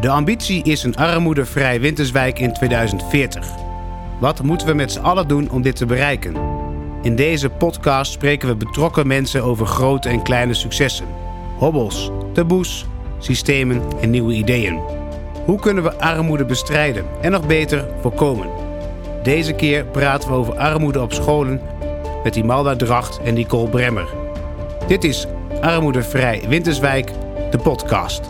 De ambitie is een armoedevrij Winterswijk in 2040. Wat moeten we met z'n allen doen om dit te bereiken? In deze podcast spreken we betrokken mensen over grote en kleine successen, hobbels, taboes, systemen en nieuwe ideeën. Hoe kunnen we armoede bestrijden en nog beter voorkomen? Deze keer praten we over armoede op scholen met Imalda Dracht en Nicole Bremmer. Dit is Armoedevrij Winterswijk, de podcast.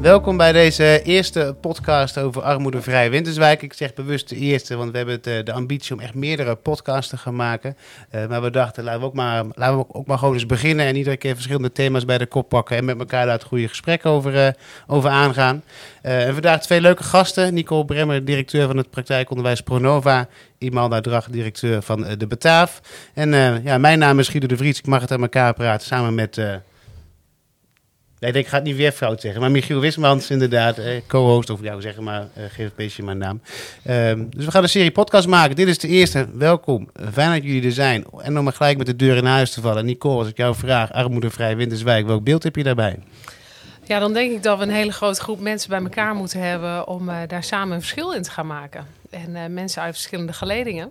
Welkom bij deze eerste podcast over armoedevrij Winterswijk. Ik zeg bewust de eerste, want we hebben het, eh, de ambitie om echt meerdere podcasts te gaan maken. Uh, maar we dachten, laten we, ook maar, laten we ook maar gewoon eens beginnen en iedere keer verschillende thema's bij de kop pakken en met elkaar daar het goede gesprek over, uh, over aangaan. en vandaag twee leuke gasten. Nicole Bremmer, directeur van het praktijkonderwijs Pronova. Imalda Drag, directeur van de Bataaf. En ja, mijn naam is Guido de Vries. Ik mag het aan elkaar praten samen met... Nee, ik ga het niet weer fout zeggen. Maar Michiel Wismans, inderdaad, eh, co-host over jou zeggen, maar eh, geef een beetje mijn naam. Um, dus we gaan een serie podcast maken. Dit is de eerste. Welkom. Fijn dat jullie er zijn. En om maar gelijk met de deur in huis te vallen. Nicole, als ik jou vraag, armoedevrij Winterswijk, welk beeld heb je daarbij? Ja, dan denk ik dat we een hele grote groep mensen bij elkaar moeten hebben om uh, daar samen een verschil in te gaan maken. En uh, mensen uit verschillende geledingen.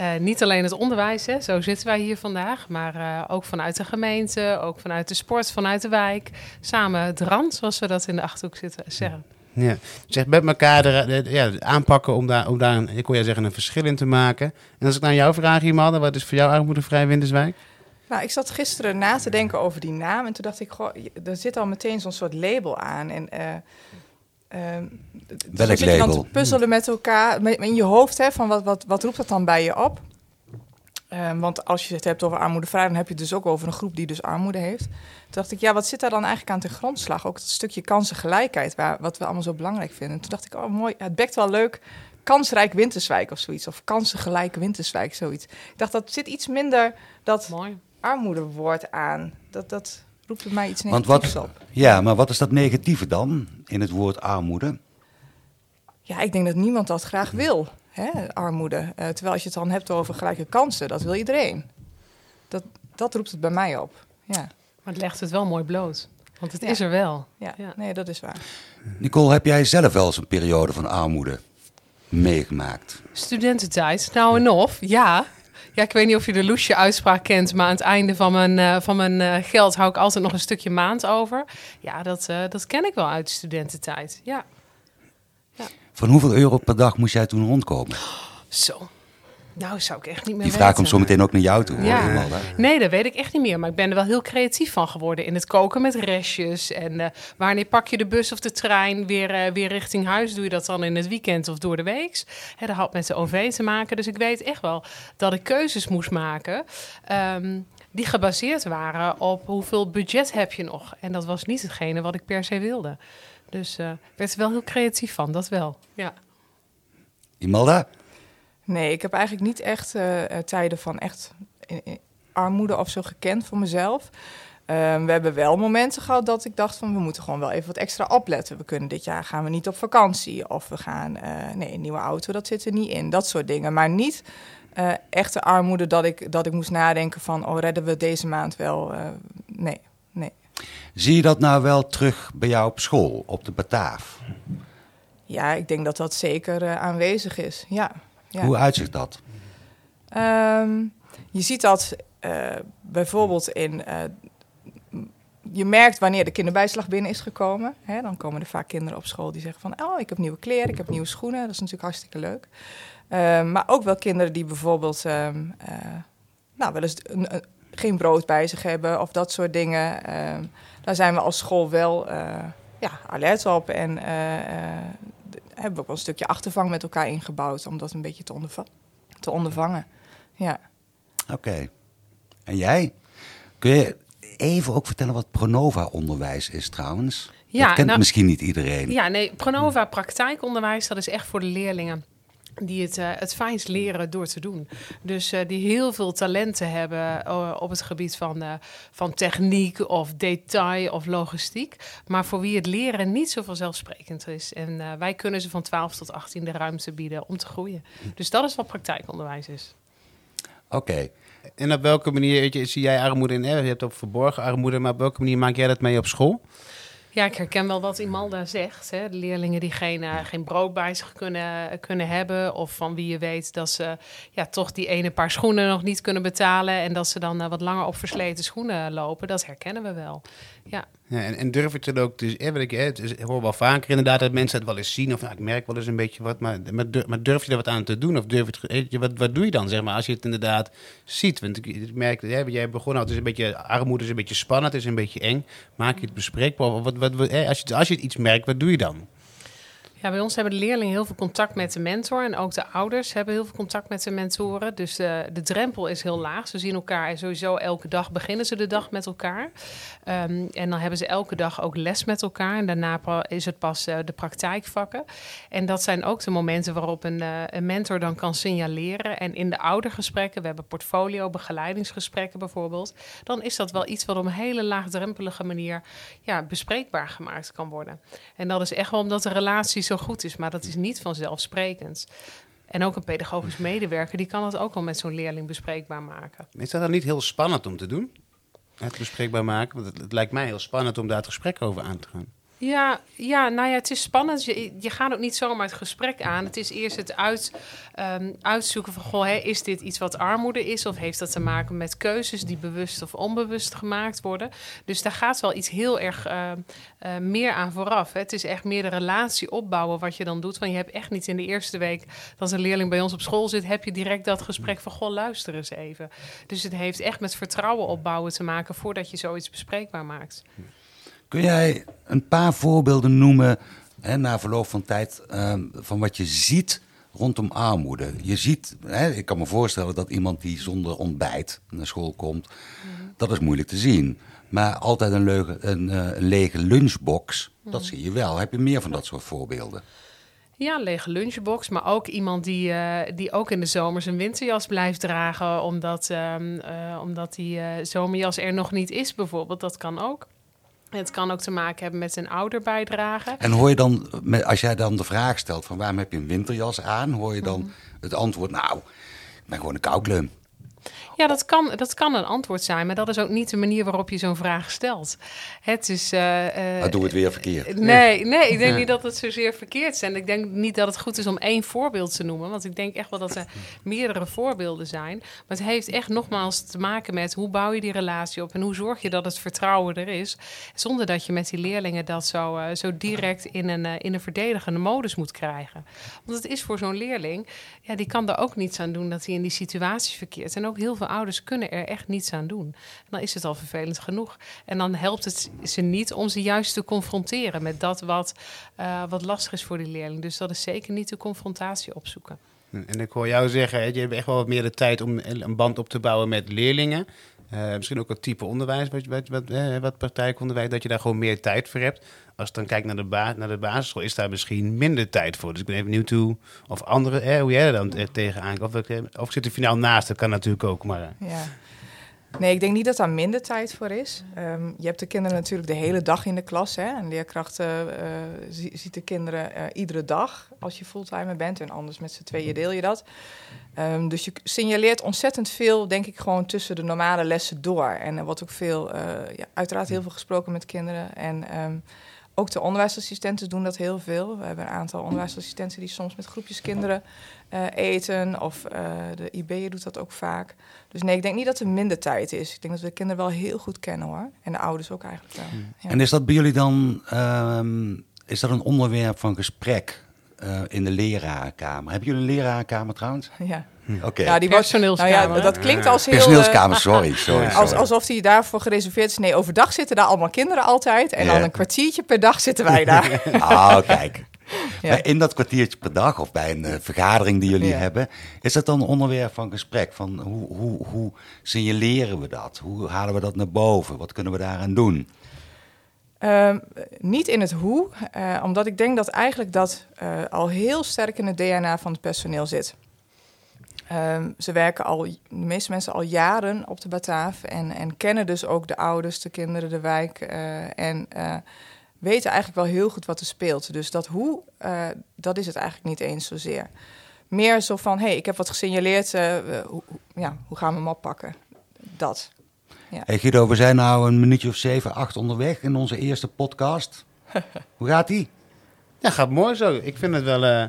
Uh, niet alleen het onderwijs, hè, zo zitten wij hier vandaag, maar uh, ook vanuit de gemeente, ook vanuit de sport, vanuit de wijk. Samen het rand, zoals we dat in de achterhoek zitten zeggen. Ja, zeg met elkaar de, de, ja, aanpakken om daar, om daar een, ik wil jij zeggen, een verschil in te maken. En als ik naar jou vraag, Iemand, wat is voor jou armoedevrij Winterswijk? Nou, ik zat gisteren na te denken over die naam en toen dacht ik, goh, er zit al meteen zo'n soort label aan. En uh, Uh, Welk label? Dan te puzzelen met elkaar, in je hoofd, hè, van wat, wat, wat roept dat dan bij je op? Um, want als je het hebt over armoedevrij, dan heb je het dus ook over een groep die dus armoede heeft. Toen dacht ik, ja, wat zit daar dan eigenlijk aan ten grondslag? Ook het stukje kansengelijkheid, waar, wat we allemaal zo belangrijk vinden. Toen dacht ik, oh mooi, het bekt wel leuk. Kansrijk Winterswijk of zoiets. Of kansengelijk Winterswijk, zoiets. Ik dacht, dat zit iets minder dat mooi. armoedewoord aan. Dat, dat, roept het mij iets negatiefs wat, op. Ja, maar wat is dat negatieve dan in het woord armoede? Ja, ik denk dat niemand dat graag wil, hè, armoede. Uh, terwijl als je het dan hebt over gelijke kansen, dat wil iedereen. Dat, dat roept het bij mij op, ja. Maar het legt het wel mooi bloot. Want het is er wel. Ja. ja, nee, dat is waar. Nicole, heb jij zelf wel eens een periode van armoede meegemaakt? Studententijd, nou en of, ja. Ja, ik weet niet of je de Loesje uitspraak kent, maar aan het einde van mijn, uh, van mijn uh, geld hou ik altijd nog een stukje maand over. Ja, dat, uh, dat ken ik wel uit de studententijd. Ja. ja. Van hoeveel euro per dag moest jij toen rondkomen? Zo, nou, zou ik echt niet meer Die vraag komt zo meteen ook naar jou toe. Ja. nee, dat weet ik echt niet meer. Maar ik ben er wel heel creatief van geworden in het koken met restjes. En uh, wanneer pak je de bus of de trein weer, uh, weer richting huis? Doe je dat dan in het weekend of door de week? Hè, dat had met de OV te maken. Dus ik weet echt wel dat ik keuzes moest maken. Um, die gebaseerd waren op hoeveel budget heb je nog. En dat was niet hetgene wat ik per se wilde. Dus uh, ik werd er wel heel creatief van, dat wel. Ja. Imelda? Nee, ik heb eigenlijk niet echt uh, tijden van echt armoede of zo gekend voor mezelf. Um, we hebben wel momenten gehad dat ik dacht van we moeten gewoon wel even wat extra opletten. We kunnen dit jaar gaan we niet op vakantie of we gaan uh, nee een nieuwe auto dat zit er niet in. Dat soort dingen, maar niet uh, echte armoede dat ik dat ik moest nadenken van oh redden we deze maand wel? nee, nee. Zie je dat nou wel terug bij jou op school op de Bataaf? Ja, ik denk dat dat zeker aanwezig is. Ja. Hoe uitziet dat? Um, je ziet dat uh, bijvoorbeeld in. Uh, je merkt wanneer de kinderbijslag binnen is gekomen. Hè, dan komen er vaak kinderen op school die zeggen van... oh, ik heb nieuwe kleren, ik heb nieuwe schoenen. Dat is natuurlijk hartstikke leuk. Uh, maar ook wel kinderen die bijvoorbeeld... Um, nou, wel eens een, een, geen brood bij zich hebben of dat soort dingen. daar zijn we als school wel ja, alert op. En hebben we ook wel een stukje achtervang met elkaar ingebouwd om dat een beetje te, onderva te ondervangen. Ja. Oké. En jij? Kun je even ook vertellen wat Pronova-onderwijs is trouwens? Ja, dat kent nou, misschien niet iedereen. Ja, nee, Pronova praktijkonderwijs, dat is echt voor de leerlingen die het, uh, het fijnst leren door te doen. Dus uh, die heel veel talenten hebben uh, op het gebied van, van techniek of detail of logistiek. Maar voor wie het leren niet zo vanzelfsprekend is. En wij kunnen ze van 12 tot 18 de ruimte bieden om te groeien. Dus dat is wat praktijkonderwijs is. Oké. En op welke manier zie jij armoede in? Je hebt ook verborgen armoede, maar op welke manier maak jij dat mee op school? Ja, ik herken wel wat Imalda zegt. Hè. De leerlingen die geen, uh, geen brood bij zich kunnen, kunnen hebben. Of van wie je weet dat ze ja, toch die ene paar schoenen nog niet kunnen betalen. En dat ze dan uh, wat langer op versleten schoenen lopen. Dat herkennen we wel. Ja. Ja, en, en, durf het dan ook, dus, eh, ik, ik hoor wel vaker inderdaad dat mensen het wel eens zien, of nou, ik merk wel eens een beetje wat, maar, maar, durf je er wat aan te doen? Of durf het, wat, wat doe je dan, zeg maar, als je het inderdaad ziet? Want ik, merk, hè, jij begon al, het is een beetje, armoede is een beetje spannend, het is een beetje eng. Maak je het bespreekbaar? Wat, wat, als, je, als je iets merkt, wat doe je dan? Ja, bij ons hebben de leerlingen heel veel contact met de mentor. En ook de ouders hebben heel veel contact met de mentoren. Dus de, de drempel is heel laag. Ze zien elkaar sowieso elke dag beginnen ze de dag met elkaar. Um, en dan hebben ze elke dag ook les met elkaar. En daarna is het pas uh, de praktijkvakken. En dat zijn ook de momenten waarop een, uh, een mentor dan kan signaleren. En in de oudergesprekken, we hebben portfolio, begeleidingsgesprekken bijvoorbeeld. Dan is dat wel iets wat op een hele laagdrempelige manier ja, bespreekbaar gemaakt kan worden. En dat is echt wel omdat de relatie goed is, maar dat is niet vanzelfsprekend. En ook een pedagogisch medewerker, die kan het ook wel met zo'n leerling bespreekbaar maken. Is dat dan niet heel spannend om te doen? Het bespreekbaar maken? Want het, het lijkt mij heel spannend om daar het gesprek over aan te gaan. Ja, ja, nou ja, het is spannend. Je, je gaat ook niet zomaar het gesprek aan. Het is eerst het uit, um, uitzoeken van... Goh, hè, is dit iets wat armoede is? Of heeft dat te maken met keuzes die bewust of onbewust gemaakt worden? Dus daar gaat wel iets heel erg uh, uh, meer aan vooraf. Hè. Het is echt meer de relatie opbouwen wat je dan doet. Want je hebt echt niet in de eerste week... dat een leerling bij ons op school zit... heb je direct dat gesprek van... Goh, luister eens even. Dus het heeft echt met vertrouwen opbouwen te maken... voordat je zoiets bespreekbaar maakt. Kun jij een paar voorbeelden noemen, hè, na verloop van tijd, uh, van wat je ziet rondom armoede? Je ziet, hè, ik kan me voorstellen dat iemand die zonder ontbijt naar school komt, mm. dat is moeilijk te zien. Maar altijd een, leuke, een, uh, een lege lunchbox, mm. dat zie je wel. Heb je meer van dat soort voorbeelden? Ja, een lege lunchbox, maar ook iemand die, uh, die ook in de zomer zijn winterjas blijft dragen, omdat, um, uh, omdat die zomerjas er nog niet is, bijvoorbeeld. Dat kan ook. Het kan ook te maken hebben met een ouderbijdrage. En hoor je dan, als jij dan de vraag stelt van waarom heb je een winterjas aan, hoor je dan mm. het antwoord, nou, ik ben gewoon een koukleum. Ja, dat kan, dat kan een antwoord zijn, maar dat is ook niet de manier waarop je zo'n vraag stelt. Het is. Uh, doe het weer verkeerd. Nee, nee, ik denk niet dat het zozeer verkeerd zijn. Ik denk niet dat het goed is om één voorbeeld te noemen, want ik denk echt wel dat er meerdere voorbeelden zijn. Maar het heeft echt nogmaals te maken met hoe bouw je die relatie op en hoe zorg je dat het vertrouwen er is, zonder dat je met die leerlingen dat zo, uh, zo direct in een, in een verdedigende modus moet krijgen. Want het is voor zo'n leerling, ja, die kan er ook niets aan doen dat hij in die situatie verkeert. En ook heel veel ouders kunnen er echt niets aan doen. En dan is het al vervelend genoeg. En dan helpt het ze niet om ze juist te confronteren met dat wat, uh, wat lastig is voor die leerling. Dus dat is zeker niet de confrontatie opzoeken. En ik hoor jou zeggen, je hebt echt wel wat meer de tijd om een band op te bouwen met leerlingen. Uh, misschien ook het type onderwijs, wat, wat, eh, wat praktijkonderwijs, dat je daar gewoon meer tijd voor hebt. Als ik dan kijk naar de, naar de basisschool, is daar misschien minder tijd voor. Dus ik ben even benieuwd hoe, of andere, eh, hoe jij er dan tegenaan of, of, zit er finaal naast, dat kan natuurlijk ook. Maar, eh. ja. Nee, ik denk niet dat daar minder tijd voor is. Um, je hebt de kinderen natuurlijk de hele dag in de klas. Hè? Een leerkracht uh, ziet de kinderen uh, iedere dag als je fulltimer bent. En anders met z'n tweeën deel je dat. Um, dus je signaleert ontzettend veel, denk ik, gewoon tussen de normale lessen door. En er wordt ook veel, ja, uiteraard heel veel gesproken met kinderen. En um, ook de onderwijsassistenten doen dat heel veel. We hebben een aantal onderwijsassistenten die soms met groepjes kinderen uh, eten. Of uh, de IB doet dat ook vaak. Dus nee, ik denk niet dat er minder tijd is. Ik denk dat we de kinderen wel heel goed kennen hoor. En de ouders ook eigenlijk wel. Hmm. Ja. En is dat bij jullie dan um, is dat een onderwerp van gesprek uh, in de lerarenkamer? Hebben jullie een lerarenkamer trouwens? Ja. Hm. Okay. Ja, die personeelskamer. Nou ja, dat klinkt als heel... Personeelskamer, sorry. sorry, Als, alsof die daarvoor gereserveerd is. Nee, overdag zitten daar allemaal kinderen altijd. En dan een kwartiertje per dag zitten wij daar. Ah, oh, kijk. Ja. In dat kwartiertje per dag of bij een uh, vergadering die jullie ja. hebben, is dat dan een onderwerp van gesprek? Van hoe, hoe, hoe signaleren we dat? Hoe halen we dat naar boven? Wat kunnen we daaraan doen? Uh, niet in het hoe, uh, omdat ik denk dat eigenlijk dat uh, al heel sterk in het DNA van het personeel zit. Um, ze werken al, de meeste mensen al jaren op de Bataaf en, en kennen dus ook de ouders, de kinderen, de wijk. Uh, en weten eigenlijk wel heel goed wat er speelt. Dus dat hoe, dat is het eigenlijk niet eens zozeer. Meer zo van, hé, hey, ik heb wat gesignaleerd, ja, hoe gaan we hem oppakken? Dat. Ja. Hey Guido, we zijn nou een minuutje of zeven, acht onderweg in onze eerste podcast. Hoe gaat die? Ja, gaat mooi zo. Ik vind het wel eh,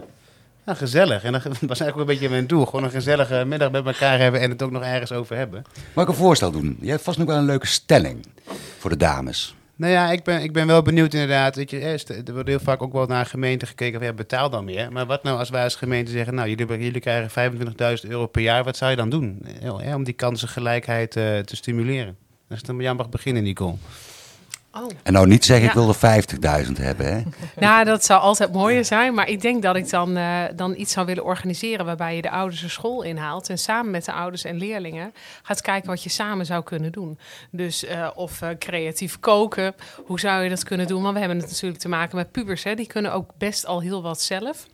nou, gezellig. En dat was eigenlijk ook een beetje mijn doel. Gewoon een gezellige middag met elkaar hebben en het ook nog ergens over hebben. Mag ik een voorstel doen? Je hebt vast nog wel een leuke stelling voor de dames. Nou ja, ik ben, ik ben wel benieuwd inderdaad. Weet je, er wordt heel vaak ook wel naar gemeenten gekeken van ja, betaal dan meer. Maar wat nou als wij als gemeente zeggen, nou jullie, jullie krijgen 25.000 euro per jaar. Wat zou je dan doen eh, om die kansengelijkheid eh, te stimuleren? Als het dan jou mag beginnen, Nicole. Oh. En nou niet zeggen, ik wil er 50.000 hebben, hè? Nou, dat zou altijd mooier zijn. Maar ik denk dat ik dan, eh, dan iets zou willen organiseren waarbij je de ouders een school inhaalt. En samen met de ouders en leerlingen gaat kijken wat je samen zou kunnen doen. Dus eh, of eh, creatief koken, hoe zou je dat kunnen doen? Want we hebben het natuurlijk te maken met pubers. Hè? Die kunnen ook best al heel wat zelf.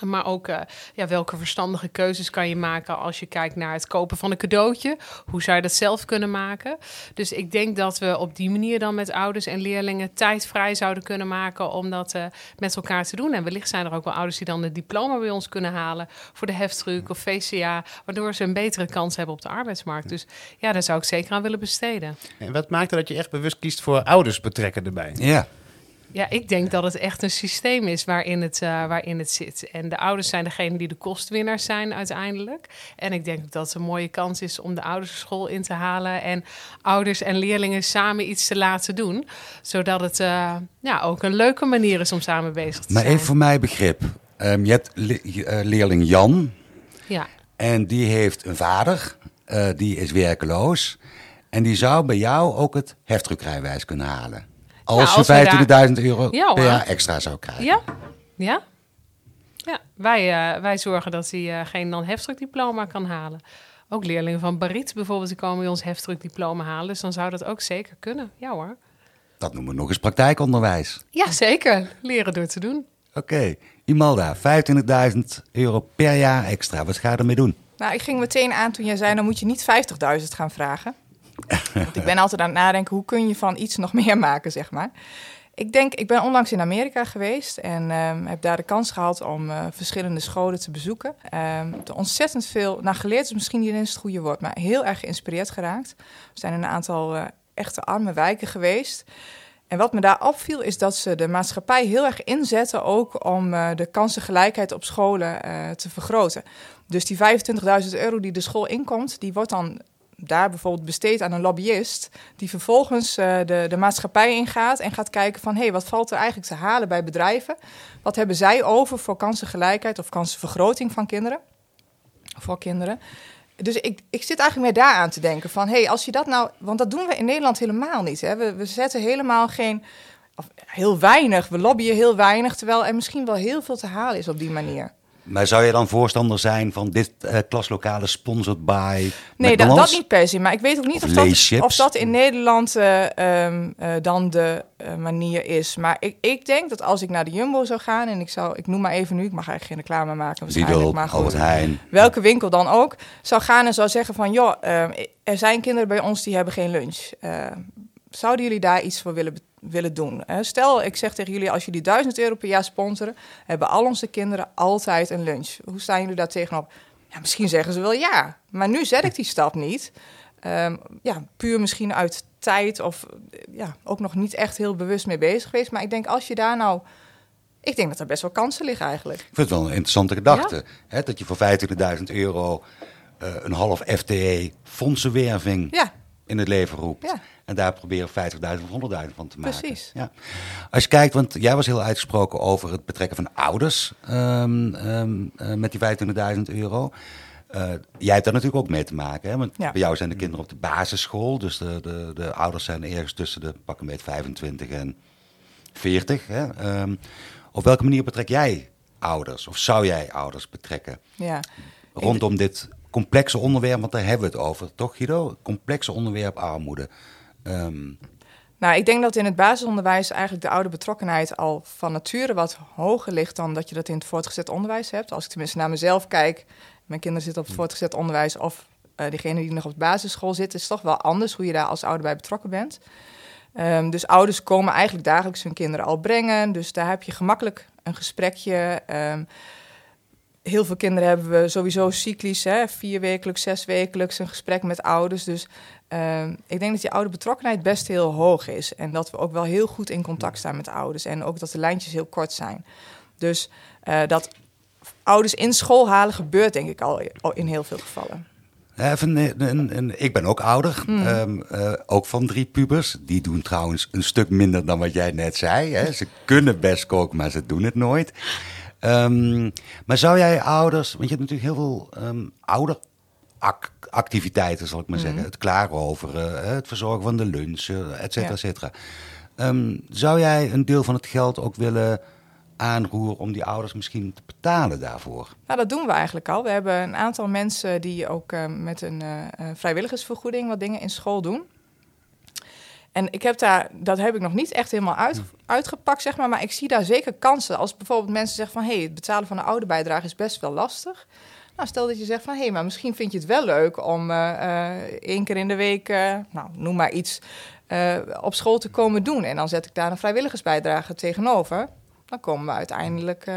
Maar ook eh, ja, welke verstandige keuzes kan je maken als je kijkt naar het kopen van een cadeautje? Hoe zou je dat zelf kunnen maken? Dus ik denk dat we op die manier dan met ouders en leerlingen tijd vrij zouden kunnen maken om dat eh, met elkaar te doen. En wellicht zijn er ook wel ouders die dan het diploma bij ons kunnen halen voor de heftruck of VCA, waardoor ze een betere kans hebben op de arbeidsmarkt. Dus ja, daar zou ik zeker aan willen besteden. En wat maakt er dat je echt bewust kiest voor ouders betrekken erbij? Ja. Ja, ik denk dat het echt een systeem is waarin het, eh, waarin het zit. En de ouders zijn degene die de kostwinnaars zijn uiteindelijk. En ik denk dat het een mooie kans is om de ouders school in te halen en ouders en leerlingen samen iets te laten doen. Zodat het eh, ja, ook een leuke manier is om samen bezig te Maar zijn. even voor mij begrip. Ehm, je hebt le- eh, leerling Jan Ja. en die heeft een vader, die is werkeloos. En die zou bij jou ook het heftruckrijwijs kunnen halen. Als we je 25.000 euro Ja, per jaar extra zou krijgen. Ja? Ja? Ja, wij, eh, wij zorgen dat hij eh, geen dan-heftruckdiploma kan halen. Ook leerlingen van Barit bijvoorbeeld, die komen bij ons heftruckdiploma halen. Dus dan zou dat ook zeker kunnen. Ja hoor. Dat noemen we nog eens praktijkonderwijs. Ja, zeker. Leren door te doen. Oké, Imalda, 25.000 euro per jaar extra. Wat ga je ermee doen? Nou, ik ging meteen aan toen jij zei, dan moet je niet 50.000 gaan vragen. Ik ben altijd aan het nadenken, hoe kun je van iets nog meer maken, zeg maar. Ik denk, ik ben onlangs in Amerika geweest en ehm, heb daar de kans gehad om eh, verschillende scholen te bezoeken. Ehm er ontzettend veel, nou geleerd is misschien niet eens het goede woord, maar heel erg geïnspireerd geraakt. We zijn in een aantal eh, echte arme wijken geweest. En wat me daar opviel is dat ze de maatschappij heel erg inzetten ook om eh, de kansengelijkheid op scholen te vergroten. Dus die 25.000 euro die de school inkomt, die wordt dan daar bijvoorbeeld besteed aan een lobbyist, die vervolgens eh, de, de maatschappij ingaat en gaat kijken van hé, hey, wat valt er eigenlijk te halen bij bedrijven? Wat hebben zij over voor kansengelijkheid of kansenvergroting van kinderen? Voor kinderen. Dus ik, ik zit eigenlijk meer daaraan te denken van hé, hey, als je dat nou, want dat doen we in Nederland helemaal niet. Hè? We, we zetten helemaal geen, of heel weinig, we lobbyen heel weinig, terwijl er misschien wel heel veel te halen is op die manier. Maar zou je dan voorstander zijn van dit eh klaslokale sponsored by Nee, dat, dat niet per se. Maar ik weet ook niet Of of dat, of dat in Nederland eh, ehm, eh, dan de manier is. Maar ik, ik denk dat als ik naar de Jumbo zou gaan... en ik zou, ik noem maar even nu, ik mag eigenlijk geen reclame maken waarschijnlijk. Lidl, maar goed, Heijn. welke winkel dan ook, zou gaan en zou zeggen van... joh, ehm, er zijn kinderen bij ons die hebben geen lunch. Eh, zouden jullie daar iets voor willen, willen doen? Stel, ik zeg tegen jullie, als jullie 1000 euro per jaar sponsoren... hebben al onze kinderen altijd een lunch. Hoe staan jullie daar tegenop? Ja, misschien zeggen ze wel ja, maar nu zet ik die stap niet. Ehm, ja, puur misschien uit tijd of eh, ja, ook nog niet echt heel bewust mee bezig geweest. Maar ik denk als je daar nou... Ik denk dat er best wel kansen liggen eigenlijk. Ik vind het wel een interessante gedachte. Hè, dat je voor 25.000 euro eh, een half FTE fondsenwerving Ja, in het leven roept. Ja. En daar proberen 50.000 of 100.000 van te maken. Precies. Ja. Als je kijkt, want jij was heel uitgesproken over het betrekken van ouders ehm, ehm, eh, met die 25.000 euro. Eh, jij hebt daar natuurlijk ook mee te maken. Hè? Want Ja. bij jou zijn de kinderen op de basisschool. Dus de, de, de ouders zijn ergens tussen de pak een beetje 25 en 40. Hè? Ehm, op welke manier betrek jij ouders? Of zou jij ouders betrekken? ja. rondom dit complexe onderwerp, want daar hebben we het over, toch Guido? Complexe onderwerp armoede. Ehm, Nou, ik denk dat in het basisonderwijs eigenlijk de oude betrokkenheid al van nature wat hoger ligt dan dat je dat in het voortgezet onderwijs hebt. Als ik tenminste naar mezelf kijk, mijn kinderen zitten op het voortgezet onderwijs of eh degene die nog op de basisschool zit, is toch wel anders hoe je daar als ouder bij betrokken bent. Ehm, dus ouders komen eigenlijk dagelijks hun kinderen al brengen, dus daar heb je gemakkelijk een gesprekje. Ehm, heel veel kinderen hebben we sowieso cyclisch, hè, vier wekelijks, zes wekelijks een gesprek met ouders. Dus uh, ik denk dat die ouderbetrokkenheid best heel hoog is. En dat we ook wel heel goed in contact staan met ouders. En ook dat de lijntjes heel kort zijn. Dus uh, dat ouders in school halen gebeurt denk ik al in heel veel gevallen. Even, een, een, ik ben ook ouder, mm. um, uh, ook van drie pubers. Die doen trouwens een stuk minder dan wat jij net zei. Hè. Ze kunnen best koken, maar ze doen het nooit. Um, maar zou jij ouders, want je hebt natuurlijk heel veel um, ouderactiviteiten, zal ik maar mm. zeggen. Het klaarroveren, het verzorgen van de lunch, et cetera, et cetera. zou jij een deel van het geld ook willen aanroeren om die ouders misschien te betalen daarvoor? Nou, dat doen we eigenlijk al. We hebben een aantal mensen die ook uh, met een uh, vrijwilligersvergoeding wat dingen in school doen. En ik heb daar, dat heb ik nog niet echt helemaal uit, hm. uitgepakt, zeg maar. Maar ik zie daar zeker kansen. Als bijvoorbeeld mensen zeggen van... hé, hey, het betalen van een oude bijdrage is best wel lastig. Nou, stel dat je zegt van... hé, hey, maar misschien vind je het wel leuk om uh, één keer in de week... nou, noem maar iets, op school te komen doen. En dan zet ik daar een vrijwilligersbijdrage tegenover dan komen we uiteindelijk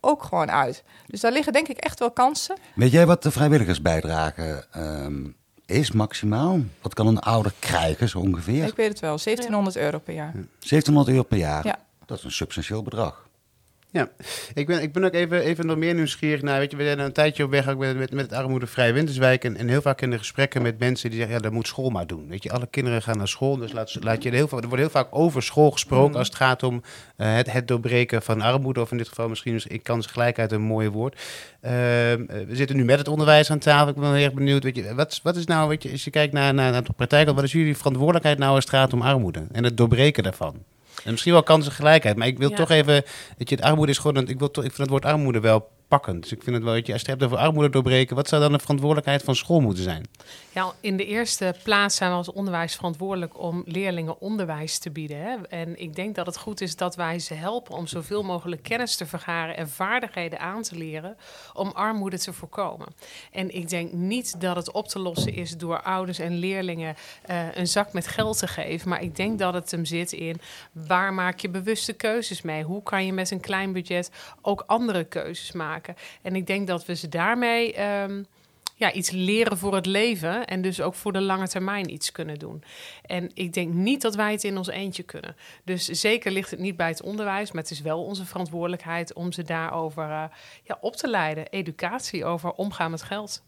ook gewoon uit. Dus daar liggen denk ik echt wel kansen. Weet jij wat de vrijwilligersbijdrage um, is maximaal? Wat kan een ouder krijgen zo ongeveer? Ik weet het wel, 1700 euro per jaar. 1700 euro per jaar? Ja. Dat is een substantieel bedrag. Ja, ik ben, ik ben ook even, even nog meer nieuwsgierig naar. Weet je, we zijn een tijdje op weg ook met, met, met het armoedevrij Winterswijk. En, en heel vaak in de gesprekken met mensen die zeggen: ja, dat moet school maar doen. Weet je, alle kinderen gaan naar school. Dus laat, laat je heel, er wordt heel vaak over school gesproken mm. als het gaat om uh, het, het doorbreken van armoede. Of in dit geval misschien is kansgelijkheid een mooi woord. Uh, we zitten nu met het onderwijs aan tafel. Ik ben heel erg benieuwd. Weet je, wat, wat is nou, weet je, als je kijkt naar, naar, naar de praktijk, wat is jullie verantwoordelijkheid nou als het gaat om armoede en het doorbreken daarvan? En misschien wel kansengelijkheid. Maar ik wil toch even. Weet je, het armoede is gewoon. Ik, wil toch, ik vind het woord armoede wel pakkend. Dus ik vind het wel, weet je, als je het hebt over armoede doorbreken, wat zou dan de verantwoordelijkheid van school moeten zijn? Ja, in de eerste plaats zijn we als onderwijs verantwoordelijk om leerlingen onderwijs te bieden. Hè? En ik denk dat het goed is dat wij ze helpen om zoveel mogelijk kennis te vergaren en vaardigheden aan te leren om armoede te voorkomen. En ik denk niet dat het op te lossen is door ouders en leerlingen uh, een zak met geld te geven. Maar ik denk dat het hem zit in waar maak je bewuste keuzes mee? Hoe kan je met een klein budget ook andere keuzes maken? En ik denk dat we ze daarmee um, ja, iets leren voor het leven en dus ook voor de lange termijn iets kunnen doen. En ik denk niet dat wij het in ons eentje kunnen. Dus zeker ligt het niet bij het onderwijs, maar het is wel onze verantwoordelijkheid om ze daarover uh, ja, op te leiden. Educatie over omgaan met geld.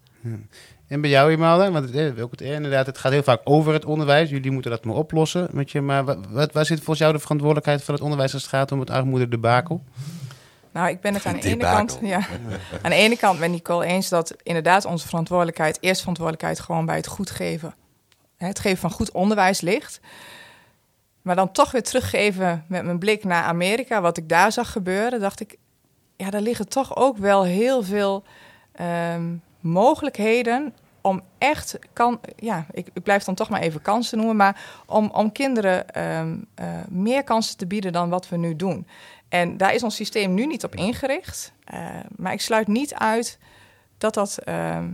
En bij jou, Imelda? Want het, ook het, inderdaad, het gaat heel vaak over het onderwijs. Jullie moeten dat maar oplossen. Met je, maar wat, waar zit volgens jou de verantwoordelijkheid van het onderwijs als het gaat om het armoede debakel? Nou, ik ben het aan de ene kant. Ja, aan de ene kant met Nicole eens dat inderdaad onze verantwoordelijkheid, eerst verantwoordelijkheid gewoon bij het goed geven. Het geven van goed onderwijs ligt. Maar dan toch weer teruggeven met mijn blik naar Amerika, wat ik daar zag gebeuren, dacht ik, ja, daar liggen toch ook wel heel veel um, mogelijkheden om echt kan, ja, ik, ik, blijf dan toch maar even kansen noemen, maar om, om kinderen um, uh, meer kansen te bieden dan wat we nu doen. En daar is ons systeem nu niet op ingericht. Uh, maar ik sluit niet uit dat dat, uh,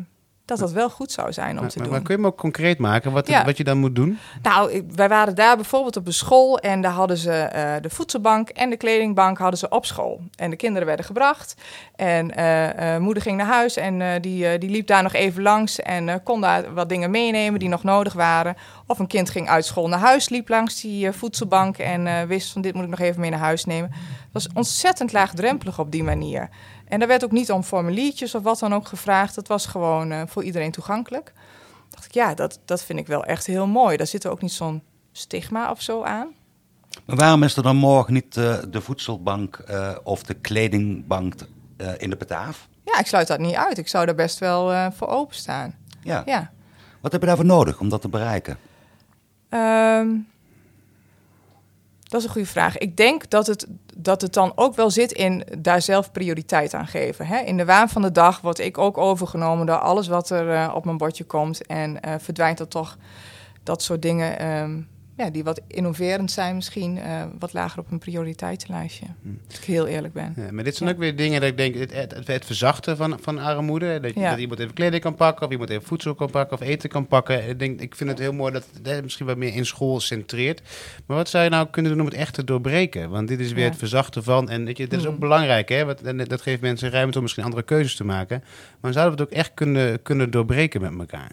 dat dat wel goed zou zijn om maar, te maar, doen. Maar kun je me ook concreet maken wat, ja. wat je dan moet doen? Nou, wij waren daar bijvoorbeeld op een school en daar hadden ze uh, de voedselbank en de kledingbank hadden ze op school. En de kinderen werden gebracht en uh, moeder ging naar huis en die, die liep daar nog even langs en kon daar wat dingen meenemen die nog nodig waren. Of een kind ging uit school naar huis, liep langs die voedselbank en wist van dit moet ik nog even mee naar huis nemen. Dat was ontzettend laagdrempelig op die manier. En er werd ook niet om formuliertjes of wat dan ook gevraagd. Het was gewoon uh, voor iedereen toegankelijk. dacht ik, ja, dat, dat vind ik wel echt heel mooi. Daar zit er ook niet zo'n stigma of zo aan. Maar waarom is er dan morgen niet uh, de voedselbank uh, of de kledingbank in de Bataaf? Ja, ik sluit dat niet uit. Ik zou daar best wel voor openstaan. Ja. ja. Wat heb je daarvoor nodig om dat te bereiken? Um, dat is een goede vraag. Ik denk dat het, dat het dan ook wel zit in daar zelf prioriteit aan geven. Hè? In de waan van de dag word ik ook overgenomen door alles wat er uh, op mijn bordje komt. En uh, verdwijnt er toch dat soort dingen um, ja, die wat innoverend zijn misschien, eh, wat lager op een prioriteitenlijstje. Als ik heel eerlijk ben. Ja, maar dit zijn Ja. ook weer dingen dat ik denk, het, het, het verzachten van, van armoede. Dat, je- Ja. dat iemand even kleding kan pakken, of iemand even voedsel kan pakken, of eten kan pakken. Ik, denk, ik vind het heel mooi dat het misschien wat meer in school centreert. Maar wat zou je nou kunnen doen om het echt te doorbreken? Want dit is weer het verzachten van, en weet je, dat is ook Mm. belangrijk, hè? Want, en dat geeft mensen ruimte om misschien andere keuzes te maken. Maar zouden we het ook echt kunnen, kunnen doorbreken met elkaar?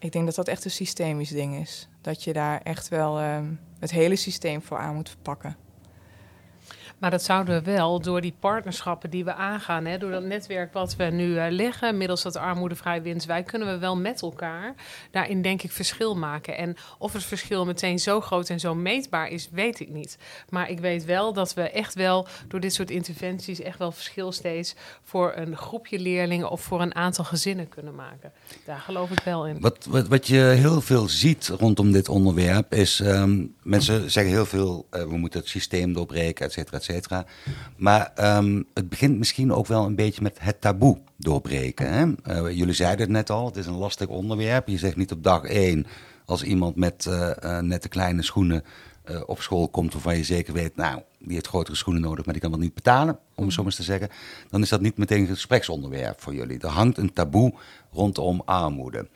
Ik denk dat dat echt een systemisch ding is. Dat je daar echt wel ehm, het hele systeem voor aan moet pakken. Maar dat zouden we wel door die partnerschappen die we aangaan, hè, door dat netwerk wat we nu eh, leggen, middels dat armoedevrij winstwijk, kunnen we wel met elkaar daarin denk ik verschil maken. En of het verschil meteen zo groot en zo meetbaar is, weet ik niet. Maar ik weet wel dat we echt wel door dit soort interventies echt wel verschil steeds voor een groepje leerlingen of voor een aantal gezinnen kunnen maken. Daar geloof ik wel in. Wat, wat, wat je heel veel ziet rondom dit onderwerp is, ehm, mensen zeggen heel veel, eh, we moeten het systeem doorbreken, et cetera, et cetera. Maar ehm, het begint misschien ook wel een beetje met het taboe doorbreken. Hè? Eh, jullie zeiden het net al, het is een lastig onderwerp. Je zegt niet op dag één, als iemand met eh eh, nette kleine schoenen op school komt waarvan je zeker weet, nou, die heeft grotere schoenen nodig, maar die kan dat niet betalen, om het zo maar eens te zeggen. Dan is dat niet meteen een gespreksonderwerp voor jullie. Er hangt een taboe rondom armoede.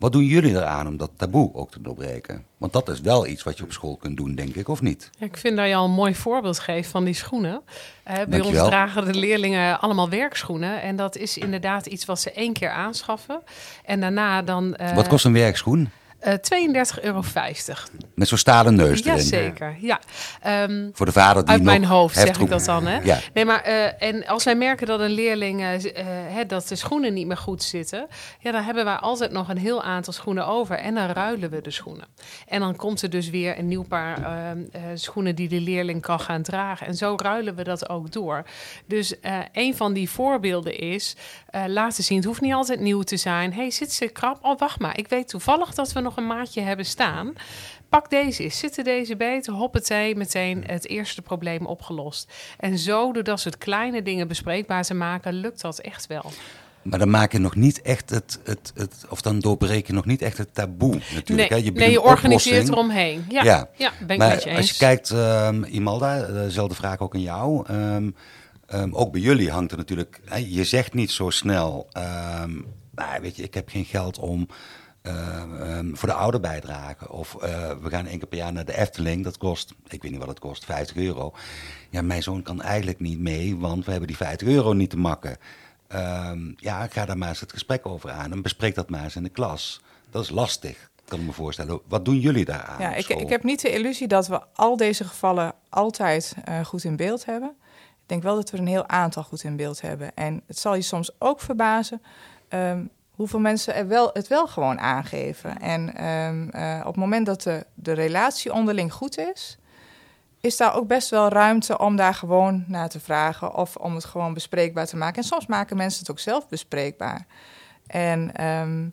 Wat doen jullie eraan om dat taboe ook te doorbreken? Want dat is wel iets wat je op school kunt doen, denk ik, of niet? Ja, ik vind dat je al een mooi voorbeeld geeft van die schoenen. Eh, bij ons dragen de leerlingen allemaal werkschoenen. En dat is inderdaad iets wat ze één keer aanschaffen. En daarna dan... eh, Wat kost een werkschoen? Eh, 32,50 euro. Met zo'n stalen neus erin. Jazeker, ja. Ehm, Voor de vader die uit nog mijn hoofd zeg ik dat dan, hè? Ja. Nee, maar eh, en als wij merken dat een leerling eh, eh, hè, dat de schoenen niet meer goed zitten, ja, dan hebben wij altijd nog een heel aantal schoenen over en dan ruilen we de schoenen. En dan komt er dus weer een nieuw paar eh, eh, schoenen die de leerling kan gaan dragen. En zo ruilen we dat ook door. Dus eh, een van die voorbeelden is eh, laten zien. Het hoeft niet altijd nieuw te zijn. hey, zit ze krap? Oh, wacht maar. Ik weet toevallig dat we nog een maatje hebben staan. Pak deze eens. Zitten deze beter? Hoppatee, meteen het eerste probleem opgelost. En zo, door dat soort kleine dingen bespreekbaar te maken, lukt dat echt wel. Maar dan maak je nog niet echt het, het, het of dan doorbreken je nog niet echt het taboe natuurlijk. Nee, hè? Je, nee, je organiseert eromheen. Ja, Ja. ja. ben ik maar met je eens. als je kijkt, ehm, Imalda, eh, dezelfde vraag ook aan jou. Ehm, ehm, ook bij jullie hangt er natuurlijk, hè, je zegt niet zo snel, nou, weet je, ik heb geen geld om ehm, ehm, voor de ouderbijdrage. Of eh, we gaan één keer per jaar naar de Efteling, dat kost, ik weet niet wat het kost, 50 euro. Ja, mijn zoon kan eigenlijk niet mee, want we hebben die 50 euro niet te makken. Ehm, ja, ga daar maar eens het gesprek over aan en bespreek dat maar eens in de klas. Dat is lastig, kan ik me voorstellen. Wat doen jullie daaraan? Ja, ik, ik heb niet de illusie dat we al deze gevallen altijd eh, goed in beeld hebben. Ik denk wel dat we er een heel aantal goed in beeld hebben. En het zal je soms ook verbazen ehm, hoeveel mensen er wel, het wel gewoon aangeven. En ehm, eh, op het moment dat de, de relatie onderling goed is, is daar ook best wel ruimte om daar gewoon naar te vragen of om het gewoon bespreekbaar te maken. En soms maken mensen het ook zelf bespreekbaar. En ehm,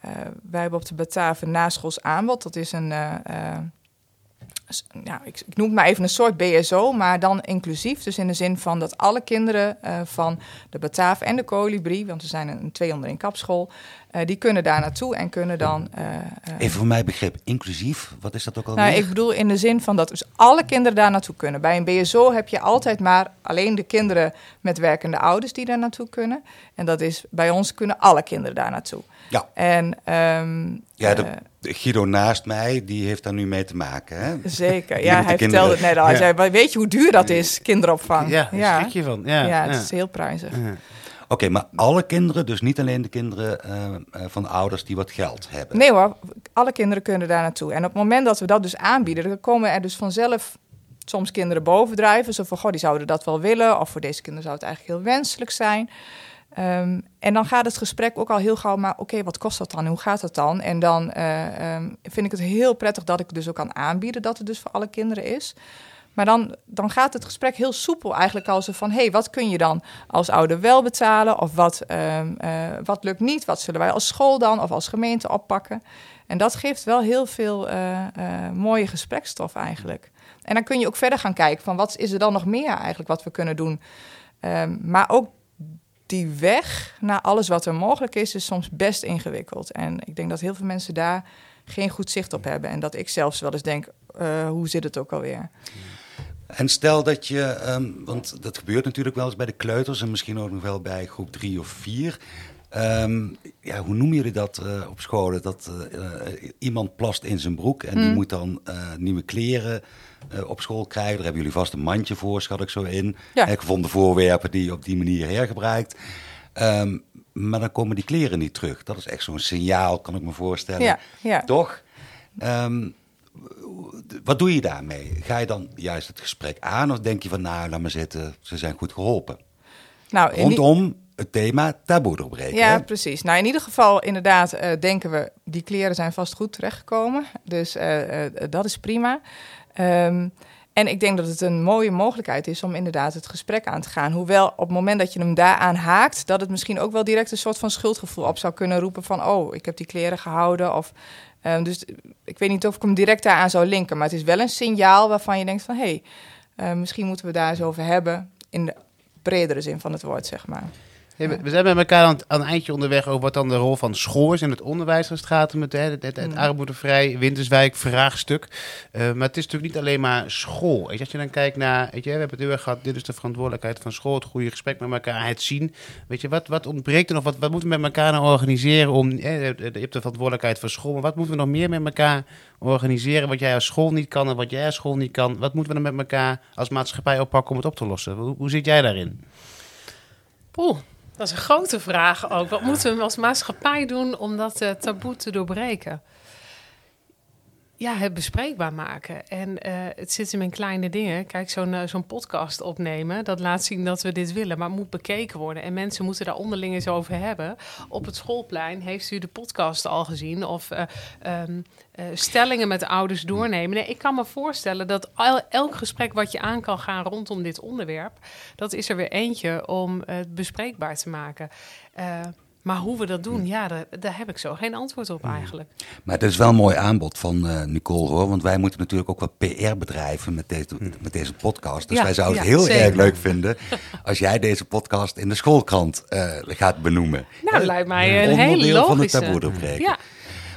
eh, wij hebben op de Bataven naschools aanbod. Dat is een, eh, ja, ik, ik noem het maar even een soort BSO, maar dan inclusief. Dus in de zin van dat alle kinderen eh, van de Bataaf en de Colibri, want we zijn een twee onder één kapschool, eh, die kunnen daar naartoe en kunnen dan... eh, Even voor mij begrip, inclusief, wat is dat ook alweer? nou, ik bedoel in de zin van dat dus alle kinderen daar naartoe kunnen. Bij een BSO heb je altijd maar alleen de kinderen met werkende ouders die daar naartoe kunnen. En dat is bij ons kunnen alle kinderen daar naartoe. Ja. En ehm, Ja, de Guido naast mij, die heeft daar nu mee te maken. Hè? zeker. Die Ja, hij kinderen. vertelde het net al. Hij Ja. zei, "Maar weet je hoe duur dat is, kinderopvang? Ja, daar ja. schrik je van. Ja, Ja, ja. het is heel prijzig. Ja. Oké, maar alle kinderen, dus niet alleen de kinderen eh, eh, van ouders die wat geld hebben. Nee hoor, alle kinderen kunnen daar naartoe. En op het moment dat we dat dus aanbieden, dan komen er dus vanzelf soms kinderen bovendrijven. Zo van, goh, die zouden dat wel willen. Of voor deze kinderen zou het eigenlijk heel wenselijk zijn. Ehm, en dan gaat het gesprek ook al heel gauw, maar oké, wat kost dat dan? Hoe gaat dat dan? En dan eh, ehm, vind ik het heel prettig dat ik dus ook kan aanbieden dat het dus voor alle kinderen is. Maar dan, dan gaat het gesprek heel soepel eigenlijk als van... hé, hey, wat kun je dan als ouder wel betalen? Of wat, ehm, eh, wat lukt niet? Wat zullen wij als school dan of als gemeente oppakken? En dat geeft wel heel veel eh, mooie gesprekstof eigenlijk. En dan kun je ook verder gaan kijken van... wat is er dan nog meer eigenlijk wat we kunnen doen? Maar ook die weg naar alles wat er mogelijk is... is soms best ingewikkeld. En ik denk dat heel veel mensen daar geen goed zicht op hebben. En dat ik zelfs wel eens denk, eh, hoe zit het ook alweer? En stel dat je, ehm, want dat gebeurt natuurlijk wel eens bij de kleuters en misschien ook nog wel bij groep drie of vier. Ehm, ja, hoe noemen jullie dat eh, op scholen? Dat eh, eh, iemand plast in zijn broek en die Hmm. moet dan nieuwe kleren op school krijgen. Daar hebben jullie vast een mandje voor, schat ik zo in. Ja. Eh, gevonden voorwerpen die je op die manier hergebruikt. Ehm, maar dan komen die kleren niet terug. Dat is echt zo'n signaal, kan ik me voorstellen. Ja, ja. Toch? Ehm, wat doe je daarmee? Ga je dan juist het gesprek aan of denk je van nou, laat maar zitten, ze zijn goed geholpen? Nou, Rondom het thema taboe doorbreken. Ja, hè? precies. Nou, in ieder geval, inderdaad, eh, denken we, die kleren zijn vast goed terechtgekomen. Dus eh, eh, dat is prima. Ehm, en ik denk dat het een mooie mogelijkheid is om inderdaad het gesprek aan te gaan. Hoewel op het moment dat je hem daaraan haakt, dat het misschien ook wel direct een soort van schuldgevoel op zou kunnen roepen van, oh, ik heb die kleren gehouden. Of, ehm, dus ik weet niet of ik hem direct daaraan zou linken, maar het is wel een signaal waarvan je denkt van, hé, hey, misschien moeten we daar eens over hebben in de bredere zin van het woord, zeg maar. We, zijn met elkaar aan, het- aan eindje onderweg over wat dan de rol van school is in het onderwijs als het gaat om het, het, het, het Mm. armoedevrij Winterswijk vraagstuk. Eh, maar het is natuurlijk niet alleen maar school. Weet je, als je dan kijkt naar, weet je, we hebben het heel erg gehad, dit is de verantwoordelijkheid van school, het goede gesprek met elkaar, het zien. Weet je, wat, wat ontbreekt er nog? Wat, wat moeten we met elkaar nou organiseren om, eh, je hebt de verantwoordelijkheid van school, maar wat moeten we nog meer met elkaar organiseren wat jij als school niet kan en wat jij als school niet kan? Wat moeten we dan met elkaar als maatschappij oppakken om het op te lossen? Hoe, hoe zit jij daarin? Poeh, dat is een grote vraag ook. Wat moeten we als maatschappij doen om dat eh, taboe te doorbreken? Ja, het bespreekbaar maken. En eh, het zit hem in kleine dingen. Kijk, zo'n eh, zo'n podcast opnemen, dat laat zien dat we dit willen. Maar het moet bekeken worden. En mensen moeten daar onderling eens over hebben. Op het schoolplein heeft u de podcast al gezien? Of eh, ehm, eh, stellingen met ouders doornemen. Nee, ik kan me voorstellen dat el- elk gesprek wat je aan kan gaan rondom dit onderwerp... dat is er weer eentje om het bespreekbaar te maken. Eh, maar hoe we dat doen, ja, daar, daar heb ik zo geen antwoord op eigenlijk. Maar het is wel een mooi aanbod van eh, Nicole hoor. Want wij moeten natuurlijk ook wat PR bedrijven met deze, met deze podcast. Dus Ja, wij zouden het heel zeker. erg leuk vinden als jij deze podcast in de schoolkrant eh, gaat benoemen. Nou, Hè? lijkt mij een hele Onderdeel van het logische. taboe doorbreken. Ja,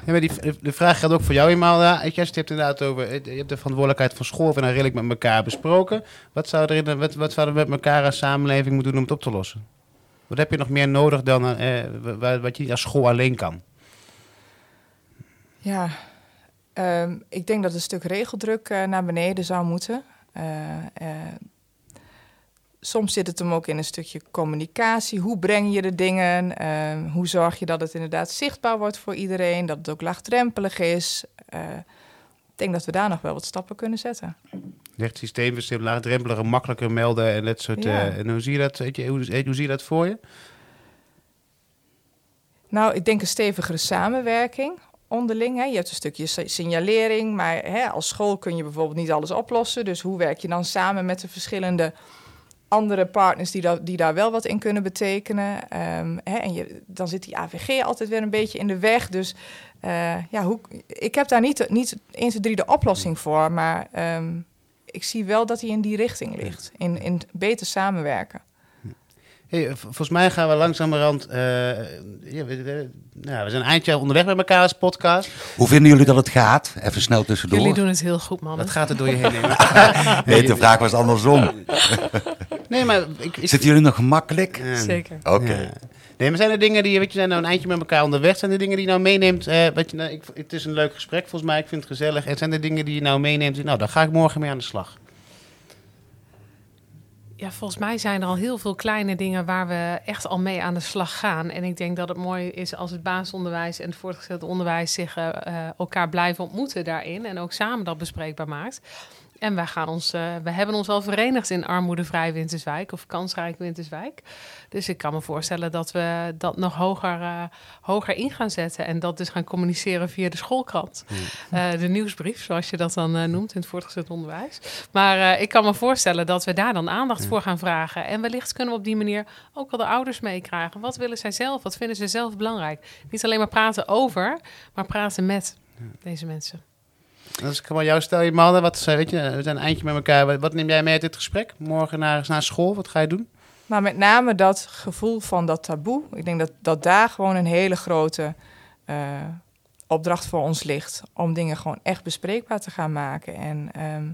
Ja, maar die, de vraag geldt ook voor jou, Imelda. Het hebt inderdaad over... Je hebt de verantwoordelijkheid van school... en dan redelijk met elkaar besproken. Wat, zou er in, wat, wat zouden we met elkaar als samenleving moeten doen om het op te lossen? Wat heb je nog meer nodig dan eh, wa- wat je als school alleen kan? Ja, ehm, ik denk dat een stuk regeldruk eh, naar beneden zou moeten. Eh, eh, soms zit het hem ook in een stukje communicatie. Hoe breng je de dingen? Ehm, hoe zorg je dat het inderdaad zichtbaar wordt voor iedereen? Dat het ook laagdrempelig is? Eh, ik denk dat we daar nog wel wat stappen kunnen zetten. Echt systeemverschil, laagdrempeliger, makkelijker melden en dat soort... Ja. eh, en hoe zie je dat, weet je, hoe, hoe zie je dat voor je? Nou, ik denk een stevigere samenwerking onderling. Hè. Je hebt een stukje si- signalering, maar hè, als school kun je bijvoorbeeld niet alles oplossen. Dus hoe werk je dan samen met de verschillende andere partners die, da- die daar wel wat in kunnen betekenen? Ehm, hè, en je, dan zit die AVG altijd weer een beetje in de weg. Dus eh, ja, hoe, ik heb daar niet, niet 1, 2, 3 de oplossing voor, maar ehm, ik zie wel dat hij in die richting ligt. In, in beter samenwerken. Hey, v- volgens mij gaan we langzamerhand... eh ja, we, we- nou, we zijn een eindje onderweg met elkaar als podcast. Hoe vinden jullie dat het gaat? Even snel tussendoor. jullie doen het heel goed, man. Wat gaat er door je heen? Nee, de vraag was andersom. nee maar ik, ik, Zitten jullie nog gemakkelijk? Zeker. Oké. Ja. Nee, maar zijn er dingen die, weet je, zijn nou een eindje met elkaar onderweg? Zijn er dingen die je nou meeneemt? eh, wat je, nou, ik, het is een leuk gesprek volgens mij, ik vind het gezellig. En zijn er dingen die je nou meeneemt? Nou, daar ga ik morgen mee aan de slag. Ja, volgens mij zijn er al heel veel kleine dingen waar we echt al mee aan de slag gaan. En ik denk dat het mooi is als het basisonderwijs en het voortgezet onderwijs zich eh, eh, elkaar blijven ontmoeten daarin. En ook samen dat bespreekbaar maakt. En wij gaan ons, eh, we hebben ons al verenigd in armoedevrij Winterswijk of kansrijk Winterswijk. Dus ik kan me voorstellen dat we dat nog hoger, eh, hoger in gaan zetten. En dat dus gaan communiceren via de schoolkrant. Eh, de nieuwsbrief, zoals je dat dan noemt in het voortgezet onderwijs. Maar ik kan me voorstellen dat we daar dan aandacht voor gaan vragen. En wellicht kunnen we op die manier ook wel de ouders meekrijgen. Wat willen zij zelf? Wat vinden ze zelf belangrijk? Niet alleen maar praten over, maar praten met deze mensen. Als ik maar jou stel, je mannen, wat, weet je, we zijn een eindje met elkaar. Wat, neem jij mee uit dit gesprek? Morgen naar, naar school, wat ga je doen? Maar met name dat gevoel van dat taboe. Ik denk dat, dat daar gewoon een hele grote eh, opdracht voor ons ligt om dingen gewoon echt bespreekbaar te gaan maken. En ehm,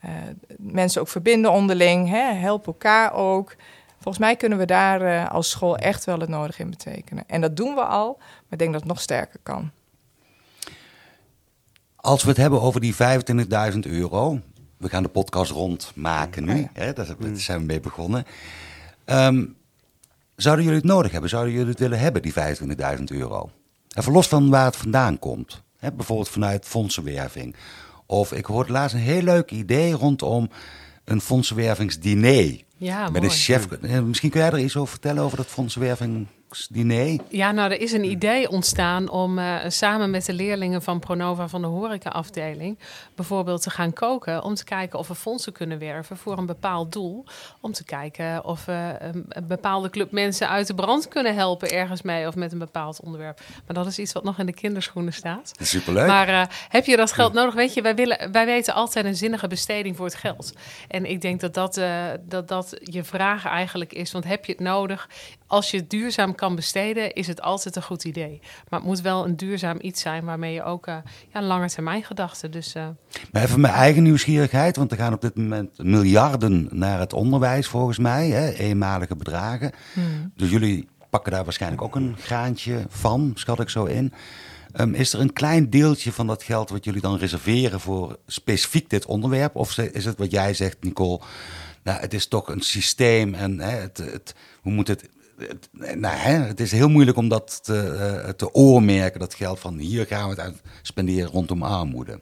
eh, mensen ook verbinden onderling, hè, help elkaar ook. Volgens mij kunnen we daar eh, als school echt wel het nodige in betekenen. En dat doen we al, maar ik denk dat het nog sterker kan. Als we het hebben over die 25.000 euro. We gaan de podcast rondmaken nu. Hè, daar zijn we mee begonnen. Ehm, zouden jullie het nodig hebben? Zouden jullie het willen hebben, die 25.000 euro? Even los van waar het vandaan komt. Hè, bijvoorbeeld vanuit fondsenwerving. Of ik hoorde laatst een heel leuk idee rondom een fondsenwervingsdiner. Ja, Met mooi. een chef. Eh, Misschien kun jij er iets over vertellen over dat fondsenwervingsdiner? Ja, nou, er is een idee ontstaan om eh, samen met de leerlingen van Pronova van de horecaafdeling bijvoorbeeld te gaan koken. Om te kijken of we fondsen kunnen werven voor een bepaald doel. Om te kijken of we een, een bepaalde club mensen uit de brand kunnen helpen ergens mee of met een bepaald onderwerp. Maar dat is iets wat nog in de kinderschoenen staat. Superleuk. Maar eh, heb je dat geld nodig? Weet je, wij, willen, wij weten altijd een zinnige besteding voor het geld. En ik denk dat dat, eh, dat dat je vraag eigenlijk is. Want heb je het nodig? Als je het duurzaam kan besteden, is het altijd een goed idee. Maar het moet wel een duurzaam iets zijn waarmee je ook uh, ja, lange termijn gedachten. Dus, uh, maar even mijn eigen nieuwsgierigheid, want er gaan op dit moment miljarden naar het onderwijs volgens mij, hè, eenmalige bedragen. Hmm. Dus jullie pakken daar waarschijnlijk ook een graantje van, schat ik zo in. Um, is er een klein deeltje van dat geld wat jullie dan reserveren voor specifiek dit onderwerp? Of is het wat jij zegt, Nicole? Nou, het is toch een systeem en hè, het, het, hoe moet het. Het, nou, hè, het is heel moeilijk om dat te, uh, te oormerken, dat geld van hier gaan we het uit spenderen rondom armoede.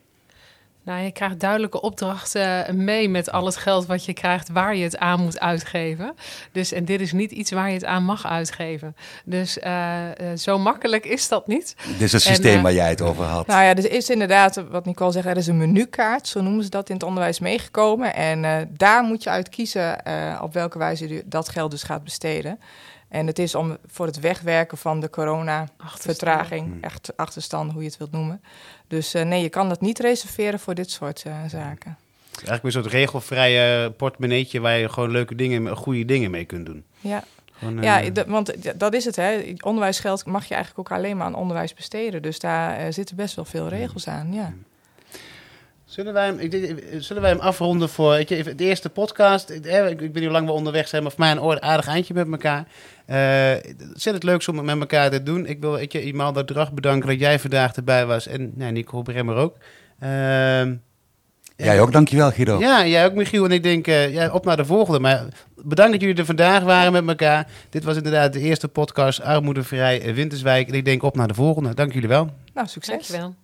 Nou, je krijgt duidelijke opdrachten mee met al het geld wat je krijgt, waar je het aan moet uitgeven. Dus, en dit is niet iets waar je het aan mag uitgeven. Dus uh, uh, zo makkelijk is dat niet. Dit is het systeem en, uh, waar jij het over had. Nou ja, er is inderdaad, wat Nicole zegt, er is een menukaart, zo noemen ze dat in het onderwijs, meegekomen. En uh, daar moet je uit kiezen op welke wijze je dat geld dus gaat besteden. En het is om voor het wegwerken van de corona-vertraging, echt achterstand, hoe je het wilt noemen. Dus uh, nee, je kan dat niet reserveren voor dit soort uh, zaken. Eigenlijk een soort regelvrije portemonneetje waar je gewoon leuke dingen, goede dingen mee kunt doen. Ja. Gewoon, uh... Ja, d- want dat is het. Hè. Onderwijsgeld mag je eigenlijk ook alleen maar aan onderwijs besteden. Dus daar zitten best wel veel regels aan. Ja. Zullen wij, hem, ik, zullen wij hem afronden voor weet je, de eerste podcast? Ik, ik ben nu lang wel onderweg, zijn, maar voor mij een aardig eindje met elkaar. Uh, zit het leuk om het met elkaar te doen. Ik wil weet je, Imalda Drag bedanken dat jij vandaag erbij was. En nou, Nico Bremmer ook. Uh, jij ook, dankjewel Guido. Ja, jij ook Michiel. En ik denk, uh, ja, op naar de volgende. Maar bedankt dat jullie er vandaag waren met elkaar. Dit was inderdaad de eerste podcast Armoedevrij Winterswijk. En ik denk op naar de volgende. Dank jullie wel. Nou, succes. Dankjewel.